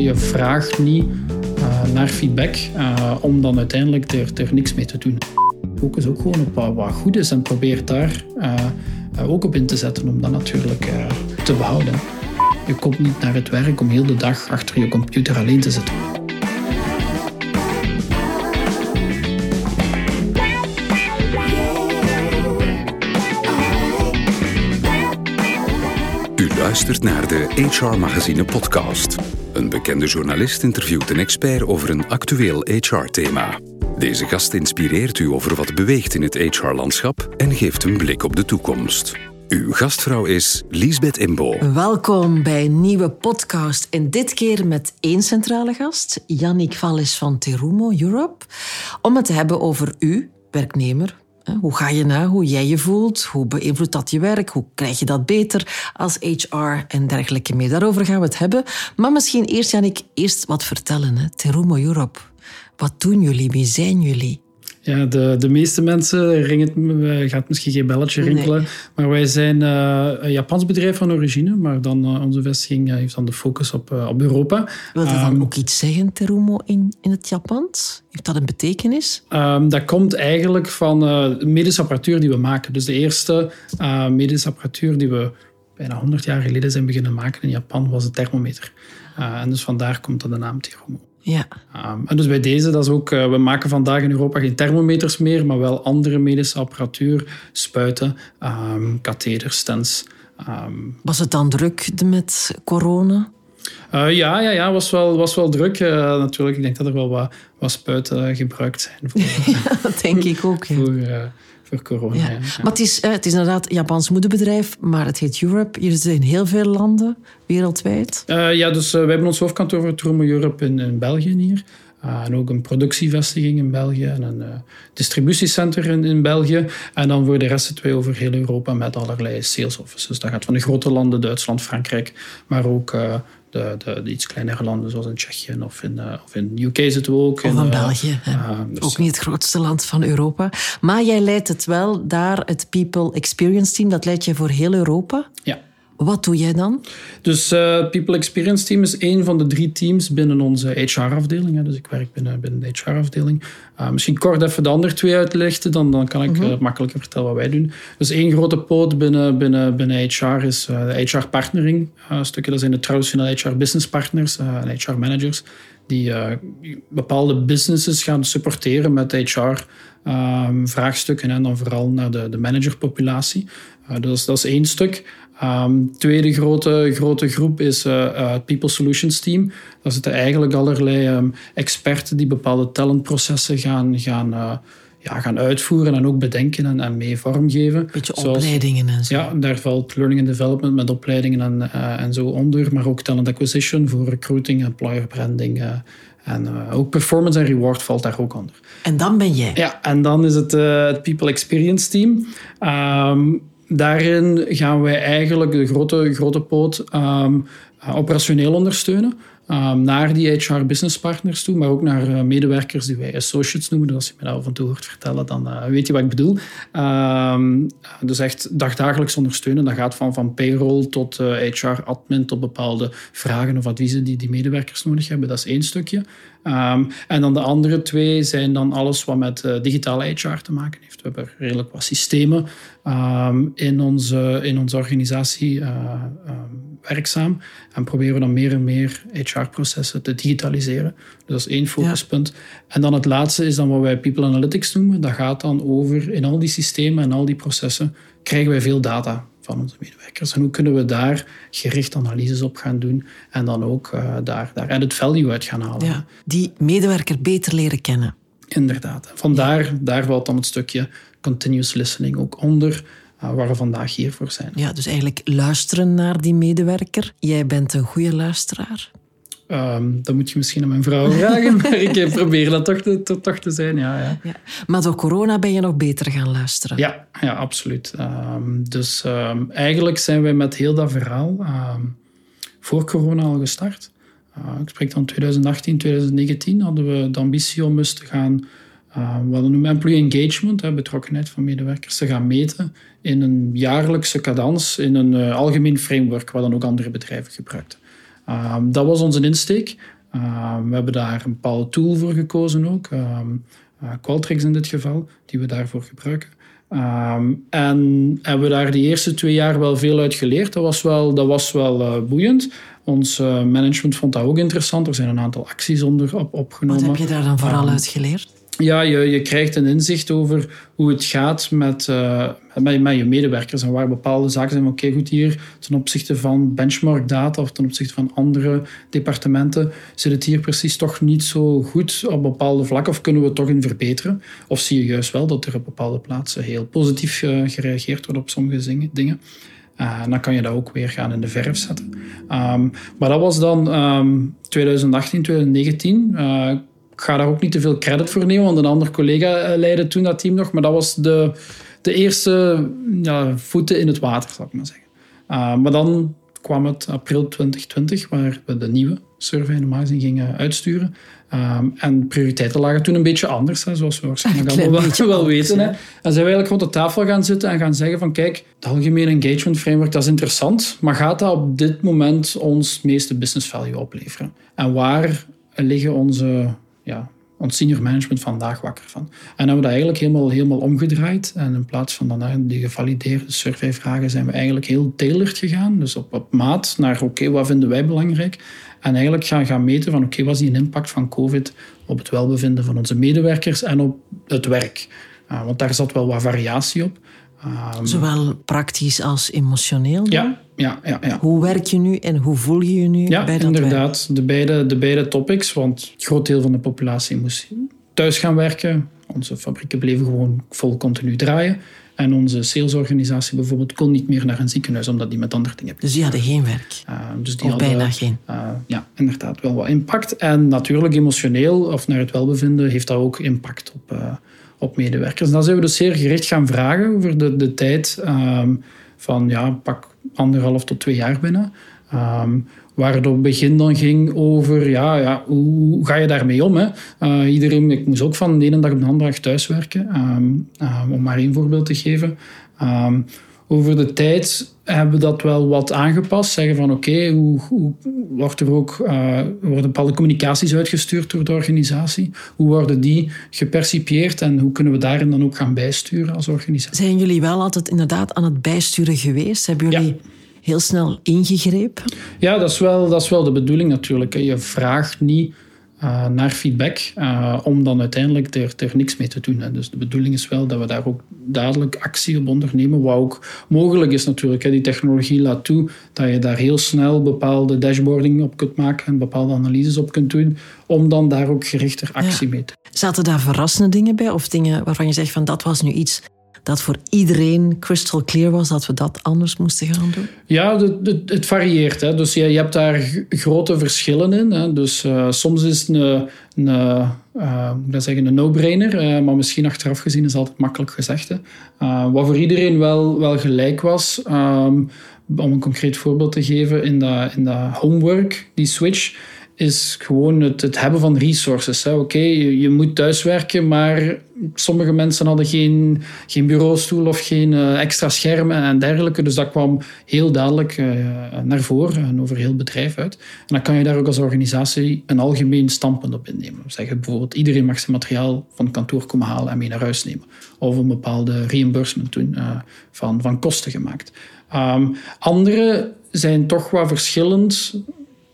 Je vraagt niet uh, naar feedback uh, om dan uiteindelijk er, er niks mee te doen. Focus ook gewoon op wat, wat goed is en probeer daar uh, ook op in te zetten om dat natuurlijk te behouden. Je komt niet naar het werk om heel de dag achter je computer alleen te zitten. U luistert naar de HR Magazine podcast. Een bekende journalist interviewt een expert over een actueel HR-thema. Deze gast inspireert u over wat beweegt in het HR-landschap en geeft een blik op de toekomst. Uw gastvrouw is Liesbeth Imbo. Welkom bij een nieuwe podcast. En dit keer met één centrale gast, Yannick Vallis van Terumo Europe. Om het te hebben over u, werknemer, hoe ga je na hoe jij je voelt? Hoe beïnvloedt dat je werk? Hoe krijg je dat beter als HR en dergelijke mee? Daarover gaan we het hebben. Maar misschien eerst, Janik, eerst wat vertellen. Hè? Terumo Europe. Wat doen jullie? Wie zijn jullie? Ja, de, de meeste mensen ringen gaat misschien geen belletje rinkelen. Maar wij zijn uh, een Japans bedrijf van origine, maar dan uh, onze vestiging heeft dan de focus op, uh, op Europa. Wil dat dan um, ook iets zeggen, Terumo, in, in het Japans? Heeft dat een betekenis? Um, dat komt eigenlijk van medische apparatuur die we maken. Dus de eerste medische apparatuur die we bijna 100 jaar geleden zijn beginnen maken in Japan was een thermometer. en dus vandaar komt dat de naam Terumo. Ja. Um, en dus bij deze, dat is ook, uh, we maken vandaag in Europa geen thermometers meer, maar wel andere medische apparatuur, spuiten, um, katheders, stents. Um, was het dan druk met corona? Uh, ja, ja, ja, was wel, was wel druk. Uh, natuurlijk, ik denk dat er wel wat, wat spuiten gebruikt zijn. Voor, ja, dat denk ik ook. Ja. Voor, voor corona. Ja. Maar het is, het is inderdaad een Japans moederbedrijf, maar het heet Europe. Jullie zijn in heel veel landen wereldwijd. Ja, dus we hebben ons hoofdkantoor voor Tromo Europe in, in België hier. Uh, en ook een productievestiging in België en een distributiecenter in, in België. En dan voor de rest twee over heel Europa met allerlei sales offices. Dat gaat van de grote landen, Duitsland, Frankrijk, maar ook de, de, de, iets kleinere landen zoals in Tsjechië of in, uh, of in UK zitten we ook. Of in, in België. Uh, dus ook niet het grootste land van Europa. Maar jij leidt het wel daar, het People Experience Team, dat leidt je voor heel Europa. Ja. Wat doe jij dan? Dus uh, People Experience Team is een van de drie teams binnen onze HR-afdeling. Dus ik werk binnen, binnen de HR-afdeling. Uh, misschien kort even de andere twee uitlichten, dan, dan kan ik uh, makkelijker vertellen wat wij doen. Dus één grote poot binnen, binnen, binnen HR is de HR-partnering. stukken dat zijn de traditionele HR-business partners en HR-managers die bepaalde businesses gaan supporteren met HR-vraagstukken en dan vooral naar de, de managerpopulatie. dus dat is één stuk. Um, tweede grote, grote groep is uh, uh, People Solutions Team. Daar zitten eigenlijk allerlei um, experten die bepaalde talentprocessen gaan, gaan, uh, ja, gaan uitvoeren en ook bedenken en, en mee vormgeven. Beetje Zoals, opleidingen en zo. Ja, daar valt learning and development met opleidingen en, en zo onder, maar ook talent acquisition voor recruiting, employer branding. en ook performance en reward valt daar ook onder. En dan ben jij? Ja, en dan is het het People Experience Team. Um, daarin gaan wij eigenlijk de grote, grote poot um, operationeel ondersteunen. Um, naar die HR business partners toe, maar ook naar uh, medewerkers die wij associates noemen. Dus als je me dat af en toe hoort vertellen, dan uh, weet je wat ik bedoel. Um, dus echt dagdagelijks ondersteunen. Dat gaat van, van payroll tot HR-admin, tot bepaalde vragen of adviezen die die medewerkers nodig hebben. Dat is één stukje. En dan de andere twee zijn dan alles wat met digitale HR te maken heeft. We hebben redelijk wat systemen um, in, onze, in onze organisatie uh, um, werkzaam en proberen we dan meer en meer HR-processen te digitaliseren. Dus dat is één focuspunt. Ja. En dan het laatste is dan wat wij People Analytics noemen. Dat gaat dan over in al die systemen en al die processen krijgen wij veel data van onze medewerkers. En hoe kunnen we daar gericht analyses op gaan doen en dan ook uh, daar, daar added value uit gaan halen. Ja, die medewerker beter leren kennen. Inderdaad. Vandaar daar valt dan het stukje continuous listening ook onder. Uh, waar we vandaag hier voor zijn. Ja, dus eigenlijk luisteren naar die medewerker. Jij bent een goede luisteraar. Um, dat moet je misschien aan mijn vrouw vragen, maar ik probeer dat toch te, toch te zijn. Ja, ja. ja, Maar door corona ben je nog beter gaan luisteren. Ja, ja absoluut. Um, dus um, eigenlijk zijn wij met heel dat verhaal voor corona al gestart. Uh, ik spreek dan 2018, 2019 hadden we de ambitie om eens te gaan, uh, wat we noemen employee engagement, hè, betrokkenheid van medewerkers, te gaan meten in een jaarlijkse cadans, in een uh, algemeen framework, wat dan ook andere bedrijven gebruikten. Ehm, dat was onze insteek. Ehm, we hebben daar een bepaalde tool voor gekozen ook. Um, Qualtrics in dit geval, die we daarvoor gebruiken. en hebben we daar de eerste twee jaar wel veel uit geleerd. Dat was wel, dat was wel uh, boeiend. Ons uh, management vond dat ook interessant. Er zijn een aantal acties onder op, opgenomen. Wat heb je daar dan vooral uit geleerd? Ja, je, je krijgt een inzicht over hoe het gaat met, uh, met, je medewerkers en waar bepaalde zaken zijn. Oké, goed, hier ten opzichte van benchmark data of ten opzichte van andere departementen zit het hier precies toch niet zo goed op bepaalde vlakken of kunnen we het toch in verbeteren? Of zie je juist wel dat er op bepaalde plaatsen heel positief uh, gereageerd wordt op sommige dingen? Uh, dan kan je dat ook weer gaan in de verf zetten. Um, maar dat was dan um, 2018, 2019 ik ga daar ook niet te veel credit voor nemen, want een ander collega eh, leidde toen dat team nog. Maar dat was de, de eerste ja, voeten in het water, zal ik maar zeggen. Uh, maar dan kwam het april 2020, waar we de nieuwe survey in de magazine gingen uitsturen. Um, en prioriteiten lagen toen een beetje anders, hè, zoals we waarschijnlijk allemaal wel, wel weten. Hè. En zijn we eigenlijk rond de tafel gaan zitten en gaan zeggen van kijk, het algemene engagement framework dat is interessant, maar gaat dat op dit moment ons meeste business value opleveren? En waar liggen onze ja, ons senior management vandaag wakker van. En hebben we dat eigenlijk helemaal, helemaal omgedraaid. En in plaats van dan die gevalideerde surveyvragen zijn we eigenlijk heel tailored gegaan. Dus op, maat naar oké, wat vinden wij belangrijk? En eigenlijk gaan, gaan meten van oké, wat is die impact van COVID op het welbevinden van onze medewerkers en op het werk? Uh, want daar zat wel wat variatie op. Um, Zowel praktisch als emotioneel? Ja, ja, ja, ja. Hoe werk je nu en hoe voel je je nu ja, bij dat inderdaad. De beide, de beide topics. Want een groot deel van de populatie moest thuis gaan werken. Onze fabrieken bleven gewoon vol continu draaien. En onze salesorganisatie bijvoorbeeld kon niet meer naar een ziekenhuis omdat die met andere dingen Dus die hadden geen werk? Uh, dus die of hadden, bijna geen? Uh, ja, inderdaad wel wat impact. En natuurlijk emotioneel of naar het welbevinden heeft dat ook impact op, uh, op medewerkers. Dan zijn we dus zeer gericht gaan vragen over de, de tijd um, van ja, pak anderhalf tot twee jaar binnen. Um, waar het op begin dan ging over ja, ja, hoe ga je daarmee om? Hè? Uh, iedereen, ik moest ook van de ene dag op de andere dag thuiswerken, um, om maar één voorbeeld te geven. Over de tijd hebben we dat wel wat aangepast. Zeggen van oké, hoe, hoe, wordt er ook uh, worden bepaalde communicaties uitgestuurd door de organisatie? Hoe worden die gepercipieerd en hoe kunnen we daarin dan ook gaan bijsturen als organisatie? Zijn jullie wel altijd inderdaad aan het bijsturen geweest? Hebben jullie heel snel ingegrepen? Ja, dat is wel, dat is wel de bedoeling natuurlijk. Je vraagt niet uh, naar feedback, uh, om dan uiteindelijk er, er niks mee te doen. Hè. Dus de bedoeling is wel dat we daar ook dadelijk actie op ondernemen, wat ook mogelijk is natuurlijk. Hè. Die technologie laat toe dat je daar heel snel bepaalde dashboarding op kunt maken en bepaalde analyses op kunt doen, om dan daar ook gerichter actie mee te doen. Zaten daar verrassende dingen bij of dingen waarvan je zegt van dat was nu iets dat voor iedereen crystal clear was dat we dat anders moesten gaan doen? Ja, het, het, varieert. Hè. Dus je, je, hebt daar grote verschillen in. Hè. Dus uh, soms is het een, een, uh, zeggen, een no-brainer, uh, maar misschien achteraf gezien is altijd makkelijk gezegd. Hè. wat voor iedereen wel, wel gelijk was, um, om een concreet voorbeeld te geven, in dat, in dat homework, die switch is gewoon het, het hebben van resources. Oké, je, je, moet thuiswerken, maar sommige mensen hadden geen, geen bureaustoel of geen uh, extra schermen en dergelijke. Dus dat kwam heel duidelijk uh, naar voren en over heel het bedrijf uit. En dan kan je daar ook als organisatie een algemeen standpunt op innemen. Zeggen bijvoorbeeld, iedereen mag zijn materiaal van kantoor komen halen en mee naar huis nemen. Of een bepaalde reimbursement doen uh, van, van kosten gemaakt. Um, andere zijn toch wat verschillend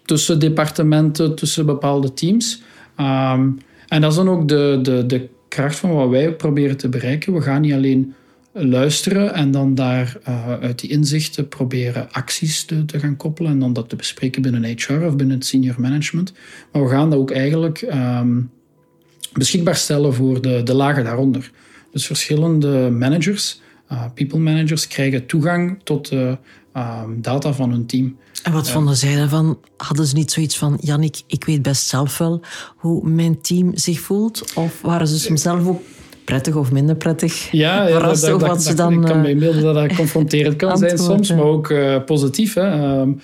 tussen departementen, tussen bepaalde teams. Um, en dat is dan ook de, de, de kracht van wat wij proberen te bereiken. We gaan niet alleen luisteren en dan daar uh, uit die inzichten proberen acties te, te, gaan koppelen en dan dat te bespreken binnen HR of binnen het senior management. Maar we gaan dat ook eigenlijk um, beschikbaar stellen voor de, de lagen daaronder. Dus verschillende managers, uh, people managers, krijgen toegang tot de um, data van hun team. En wat vonden zij daarvan? Hadden ze niet zoiets van, Jannik, ik weet best zelf wel hoe mijn team zich voelt? Of waren ze soms zelf ook prettig of minder prettig ja, ja dat, dat, wat ze dan... Ik kan me inbeelden dat dat confronterend kan zijn soms, maar ook uh, positief. Hè. Um,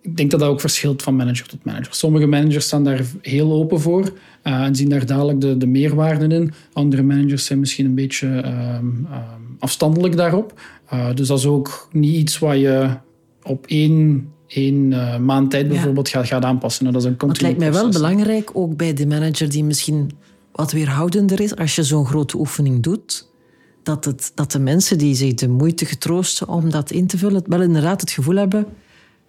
ik denk dat dat ook verschilt van manager tot manager. Sommige managers staan daar heel open voor uh, en zien daar dadelijk de, de meerwaarden in. Andere managers zijn misschien een beetje um, um, afstandelijk daarop. Uh, dus dat is ook niet iets wat je op één één uh, maand tijd bijvoorbeeld gaat, gaat aanpassen. dat is een het lijkt mij wel belangrijk, ook bij de manager die misschien wat weerhoudender is, als je zo'n grote oefening doet, dat, het, dat de mensen die zich de moeite getroosten om dat in te vullen, wel inderdaad het gevoel hebben,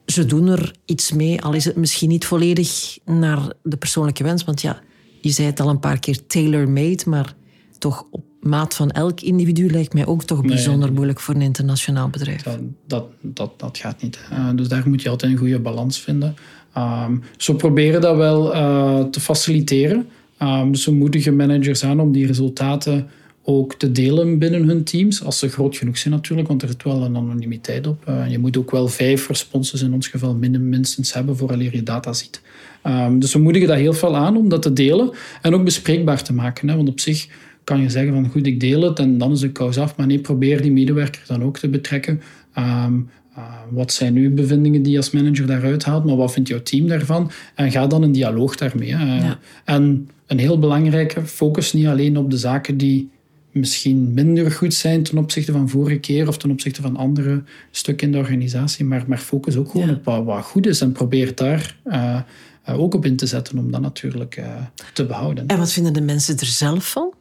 ze doen er iets mee, al is het misschien niet volledig naar de persoonlijke wens. Want ja, je zei het al een paar keer, tailor-made, maar toch op maat van elk individu lijkt mij ook toch bijzonder moeilijk voor een internationaal bedrijf. Dat, dat, dat, dat gaat niet. Uh, dus daar moet je altijd een goede balans vinden. Um, zo proberen dat wel uh, te faciliteren. Um, dus we moedigen managers aan om die resultaten ook te delen binnen hun teams, als ze groot genoeg zijn natuurlijk, want er zit wel een anonimiteit op. Uh, je moet ook wel vijf responses in ons geval minstens hebben voordat je data ziet. Um, dus we moedigen dat heel veel aan om dat te delen en ook bespreekbaar te maken. Hè, want op zich kan je zeggen van goed, ik deel het en dan is de kous af. Maar nee, probeer die medewerker dan ook te betrekken. Um, wat zijn uw bevindingen die je als manager daaruit haalt, maar wat vindt jouw team daarvan? En ga dan in dialoog daarmee. Uh, En een heel belangrijke, focus niet alleen op de zaken die misschien minder goed zijn ten opzichte van vorige keer of ten opzichte van andere stukken in de organisatie, maar, maar focus ook gewoon op wat, wat, goed is en probeer daar uh, ook op in te zetten om dat natuurlijk uh, te behouden. En wat vinden de mensen er zelf van?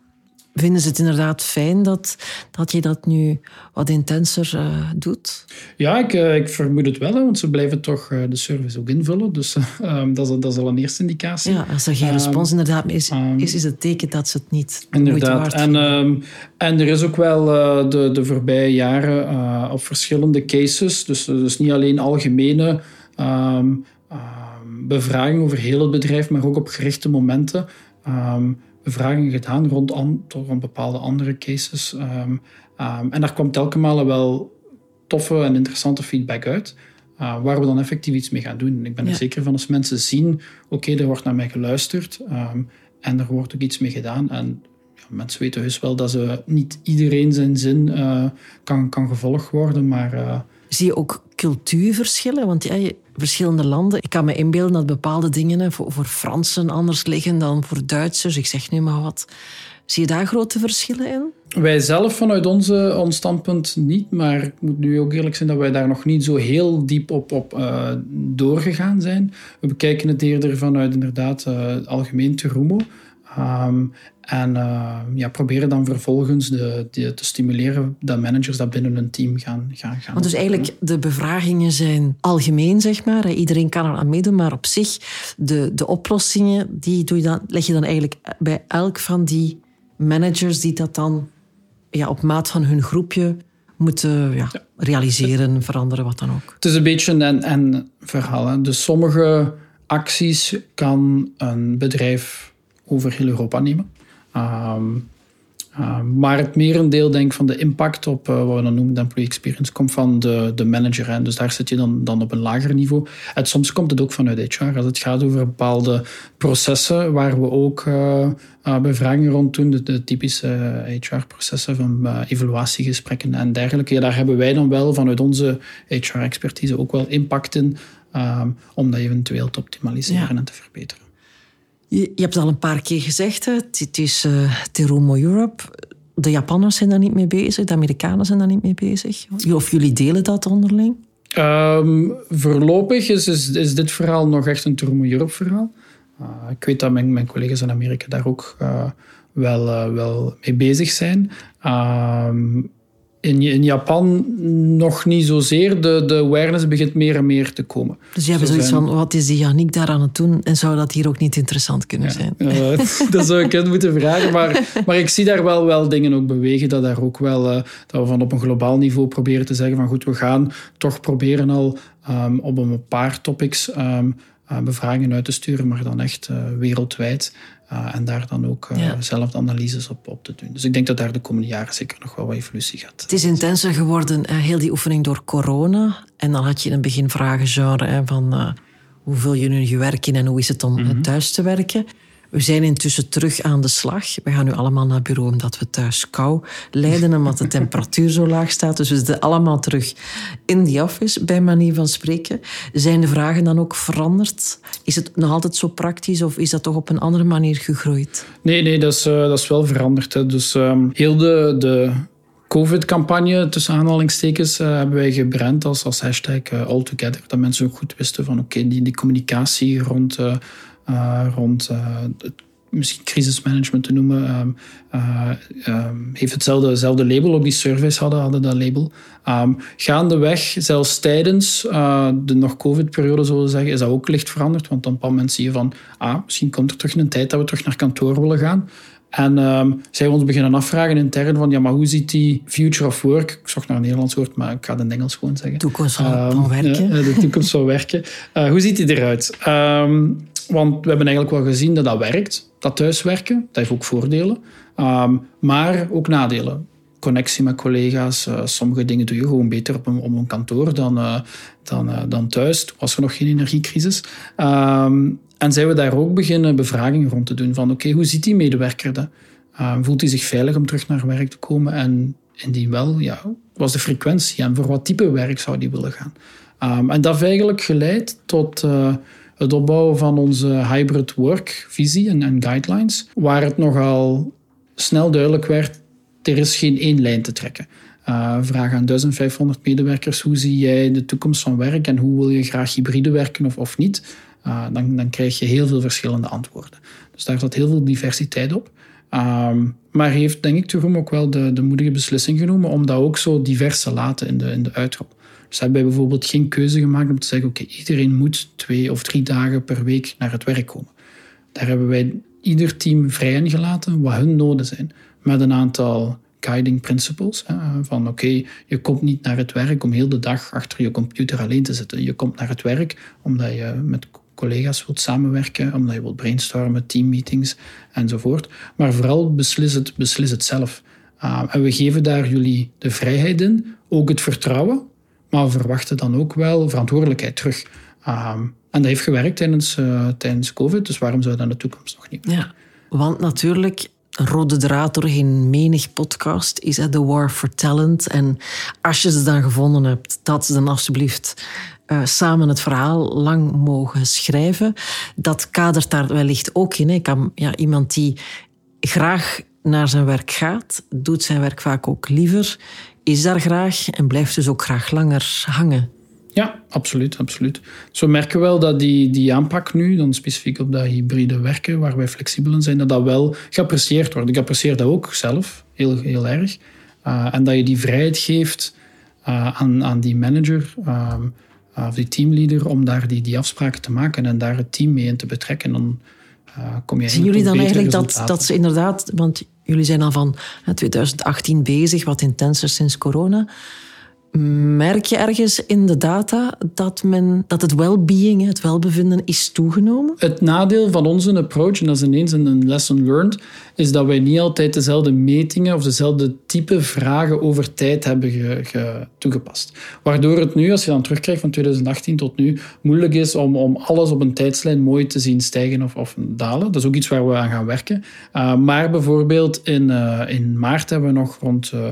Vinden ze het inderdaad fijn dat, dat je dat nu wat intenser uh, doet? Ja, ik, uh, ik vermoed het wel, want ze blijven toch uh, de service ook invullen. Dus um, dat, is, dat is al een eerste indicatie. Ja, als er geen respons um, inderdaad is, um, is, is het teken dat ze het niet Inderdaad. En, en er is ook wel de, de voorbije jaren op verschillende cases, dus, dus niet alleen algemene bevragingen over heel het bedrijf, maar ook op gerichte momenten bevragingen gedaan rond een bepaalde andere cases. Um, um, en daar kwam telkens wel toffe en interessante feedback uit. Uh, waar we dan effectief iets mee gaan doen. ik ben er zeker van als mensen zien, oké, okay, er wordt naar mij geluisterd um, en er wordt ook iets mee gedaan. En ja, mensen weten dus wel dat ze niet iedereen zijn zin uh, kan, kan gevolgd worden, maar... Uh, Zie je ook cultuurverschillen? Want ja, verschillende landen. Ik kan me inbeelden dat bepaalde dingen voor, voor Fransen anders liggen dan voor Duitsers. Ik zeg nu maar wat. Zie je daar grote verschillen in? Wij zelf vanuit onze, ons standpunt niet, maar ik moet nu ook eerlijk zijn dat wij daar nog niet zo heel diep op, op uh, doorgegaan zijn. We bekijken het eerder vanuit inderdaad uh, algemeen Terumo. Um, en uh, ja, proberen dan vervolgens de, de, te stimuleren dat managers dat binnen een team gaan, gaan, gaan. Want dus eigenlijk de bevragingen zijn algemeen, zeg maar. Iedereen kan er aan meedoen, maar op zich, de, de oplossingen, die doe je dan, leg je dan eigenlijk bij elk van die managers die dat dan ja, op maat van hun groepje moeten ja, realiseren, veranderen, wat dan ook. Het is een beetje een en verhaal. Hè. Dus sommige acties kan een bedrijf over heel Europa nemen. Um, maar het merendeel denk van de impact op uh, wat we dan noemen de employee experience komt van de, de manager. Hè. Dus daar zit je dan, dan op een lager niveau. En soms komt het ook vanuit HR. Als het gaat over bepaalde processen waar we ook uh, bevragingen rond doen, de, de typische HR-processen van evaluatiegesprekken en dergelijke. Ja, daar hebben wij dan wel vanuit onze HR-expertise ook wel impact in um, om dat eventueel te optimaliseren en te verbeteren. Je, hebt het al een paar keer gezegd, het is uh, Terumo Europe. De Japanners zijn daar niet mee bezig, de Amerikanen zijn daar niet mee bezig. Of jullie delen dat onderling? Um, voorlopig is, is, is, dit verhaal nog echt een Terumo Europe verhaal. Uh, ik weet dat mijn, mijn, collega's in Amerika daar ook uh, wel, wel mee bezig zijn. Um, in, in Japan nog niet zozeer. De, de awareness begint meer en meer te komen. Dus je hebt zoiets van, wat is die Yannick daar aan het doen? En zou dat hier ook niet interessant kunnen zijn? Uh, dat zou ik het moeten vragen. Maar, maar ik zie daar wel, wel dingen ook bewegen. Dat, daar ook wel, uh, dat we van op een globaal niveau proberen te zeggen van goed, we gaan toch proberen al um, op een paar topics um, uh, bevragingen uit te sturen, maar dan echt wereldwijd. Uh, en daar dan ook uh, ja. zelf analyses op, op te doen. Dus ik denk dat daar de komende jaren zeker nog wel wat evolutie gaat. Het is intenser geworden, heel die oefening door corona. En dan had je in het begin vragengenre van uh, hoe vul je nu je werk in en hoe is het om mm -hmm. thuis te werken. We zijn intussen terug aan de slag. We gaan nu allemaal naar bureau omdat we thuis kou lijden omdat de temperatuur zo laag staat. Dus we zitten allemaal terug in die office, bij manier van spreken. Zijn de vragen dan ook veranderd? Is het nog altijd zo praktisch of is dat toch op een andere manier gegroeid? Nee, nee dat, is, uh, dat is wel veranderd. Hè. Dus um, heel de, de COVID-campagne, tussen aanhalingstekens, uh, hebben wij gebrand als, als hashtag uh, Altogether. Dat mensen ook goed wisten van oké, die, die communicatie rond, rond het misschien crisismanagement te noemen, um, uh, um, heeft hetzelfde, hetzelfde label. Ook die surveys hadden, hadden dat label. Um, gaandeweg, zelfs tijdens uh, de nog COVID-periode, zullen we zeggen, is dat ook licht veranderd. Want op bepaald moment zie je van, ah, misschien komt er terug een tijd dat we terug naar kantoor willen gaan. En um, zij ons beginnen afvragen intern van, ja, maar hoe ziet die future of work, ik zocht naar een Nederlands woord, maar ik ga het in Engels gewoon zeggen. Toekomst van um, werken. de toekomst van werken. Uh, hoe ziet die eruit? Um, want we hebben eigenlijk wel gezien dat dat werkt, dat thuiswerken. Dat heeft ook voordelen, um, maar ook nadelen. Connectie met collega's. Uh, sommige dingen doe je gewoon beter op een, op een kantoor dan, uh, dan, uh, dan thuis. Toen was er nog geen energiecrisis. Um, en zijn we daar ook beginnen bevragingen rond te doen van oké, hoe ziet die medewerker dat? voelt hij zich veilig om terug naar werk te komen? En indien wel, ja, was de frequentie en voor wat type werk zou die willen gaan? En dat heeft eigenlijk geleid tot het opbouwen van onze hybrid work visie en, guidelines, waar het nogal snel duidelijk werd, er is geen één lijn te trekken. Uh, vraag aan 1500 medewerkers, hoe zie jij de toekomst van werk en hoe wil je graag hybride werken of, of niet? Uh, dan, dan krijg je heel veel verschillende antwoorden. Dus daar zat heel veel diversiteit op. Um, maar heeft, denk ik, Turum ook wel de, de moedige beslissing genomen om dat ook zo divers te laten in de, in de uitrol. Dus hebben bijvoorbeeld geen keuze gemaakt om te zeggen: oké, iedereen moet twee of drie dagen per week naar het werk komen. Daar hebben wij ieder team vrij in gelaten wat hun noden zijn. Met een aantal guiding principles. Van oké, je komt niet naar het werk om heel de dag achter je computer alleen te zitten. Je komt naar het werk omdat je met collega's wilt samenwerken, omdat je wilt brainstormen, teammeetings enzovoort. Maar vooral beslis het, beslis het zelf. Uh, en we geven daar jullie de vrijheid in, ook het vertrouwen maar we verwachten dan ook wel verantwoordelijkheid terug. Um, en dat heeft gewerkt tijdens, uh, tijdens COVID, dus waarom zou dat in de toekomst nog niet Ja, want natuurlijk, rode draad doorheen menig podcast is de war for talent. En als je ze dan gevonden hebt, dat ze dan alsjeblieft uh, samen het verhaal lang mogen schrijven. Dat kadert daar wellicht ook in. Ik kan, ja, iemand die graag naar zijn werk gaat, doet zijn werk vaak ook liever, is daar graag en blijft dus ook graag langer hangen. Ja, absoluut, absoluut. Zo merken we wel dat die, die aanpak nu, dan specifiek op dat hybride werken, waar wij flexibel in zijn, dat dat wel geapprecieerd wordt. Ik apprecieer dat ook zelf heel, heel erg. Uh, en dat je die vrijheid geeft uh, aan, aan die manager um, of die teamleader om daar die, die afspraken te maken en daar het team mee in te betrekken. Dan kom je Zien jullie dan eigenlijk dat, dat ze inderdaad, want Jullie zijn al van 2018 bezig, wat intenser sinds corona. Merk je ergens in de data dat, men, dat het well-being, het welbevinden, is toegenomen? Het nadeel van onze approach, en dat is ineens een lesson learned, is dat wij niet altijd dezelfde metingen of dezelfde type vragen over tijd hebben ge, toegepast. Waardoor het nu, als je dan terugkrijgt van 2018 tot nu, moeilijk is om, om alles op een tijdslijn mooi te zien stijgen of, of dalen. Dat is ook iets waar we aan gaan werken. Uh, maar bijvoorbeeld in, uh, in maart hebben we nog rond... Uh,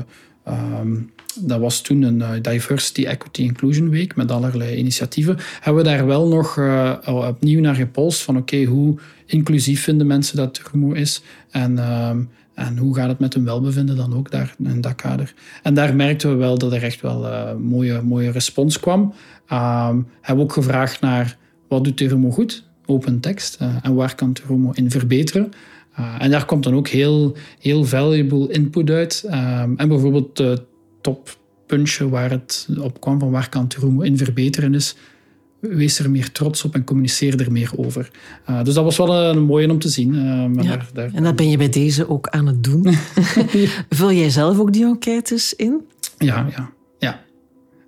um, dat was toen een uh, Diversity, Equity, Inclusion Week met allerlei initiatieven. Hebben we daar wel nog uh, opnieuw naar gepolst van oké, hoe inclusief vinden mensen dat Rumo is en, uh, en hoe gaat het met hun welbevinden dan ook daar in dat kader. En daar merkten we wel dat er echt wel uh, mooie, mooie respons kwam. Um, hebben ook gevraagd naar wat doet Rumo goed, open tekst, en waar kan Rumo in verbeteren. En daar komt dan ook heel, heel valuable input uit. Um, en bijvoorbeeld uh, toppuntje waar het op kwam van waar kan Turumo in verbeteren is. Wees er meer trots op en communiceer er meer over. Uh, dus dat was wel een, een mooie om te zien. Uh, ja, daar, daar... En dat ben je bij deze ook aan het doen. Vul jij zelf ook die enquêtes in? Ja, ja.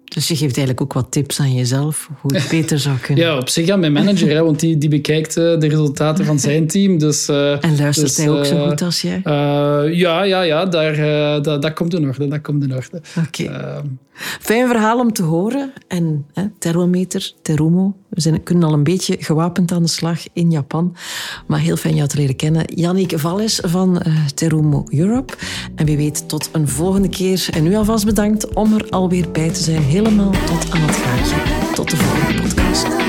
Dus je geeft eigenlijk ook wat tips aan jezelf, hoe het beter zou kunnen. Ja, op zich aan mijn manager, hè, want die, die bekijkt uh, de resultaten van zijn team. Dus, uh, en luistert dus, hij ook zo goed als jij? ja, ja, ja daar, dat, dat komt in orde. Dat komt in orde. Oké. Okay. Fijn verhaal om te horen. En hè, thermometer, Terumo, we zijn, kunnen al een beetje gewapend aan de slag in Japan. Maar heel fijn jou te leren kennen. Yannick Valles van uh, Terumo Europe. En wie weet tot een volgende keer. En nu alvast bedankt om er alweer bij te zijn. Helemaal tot aan het gaatje. Tot de volgende podcast.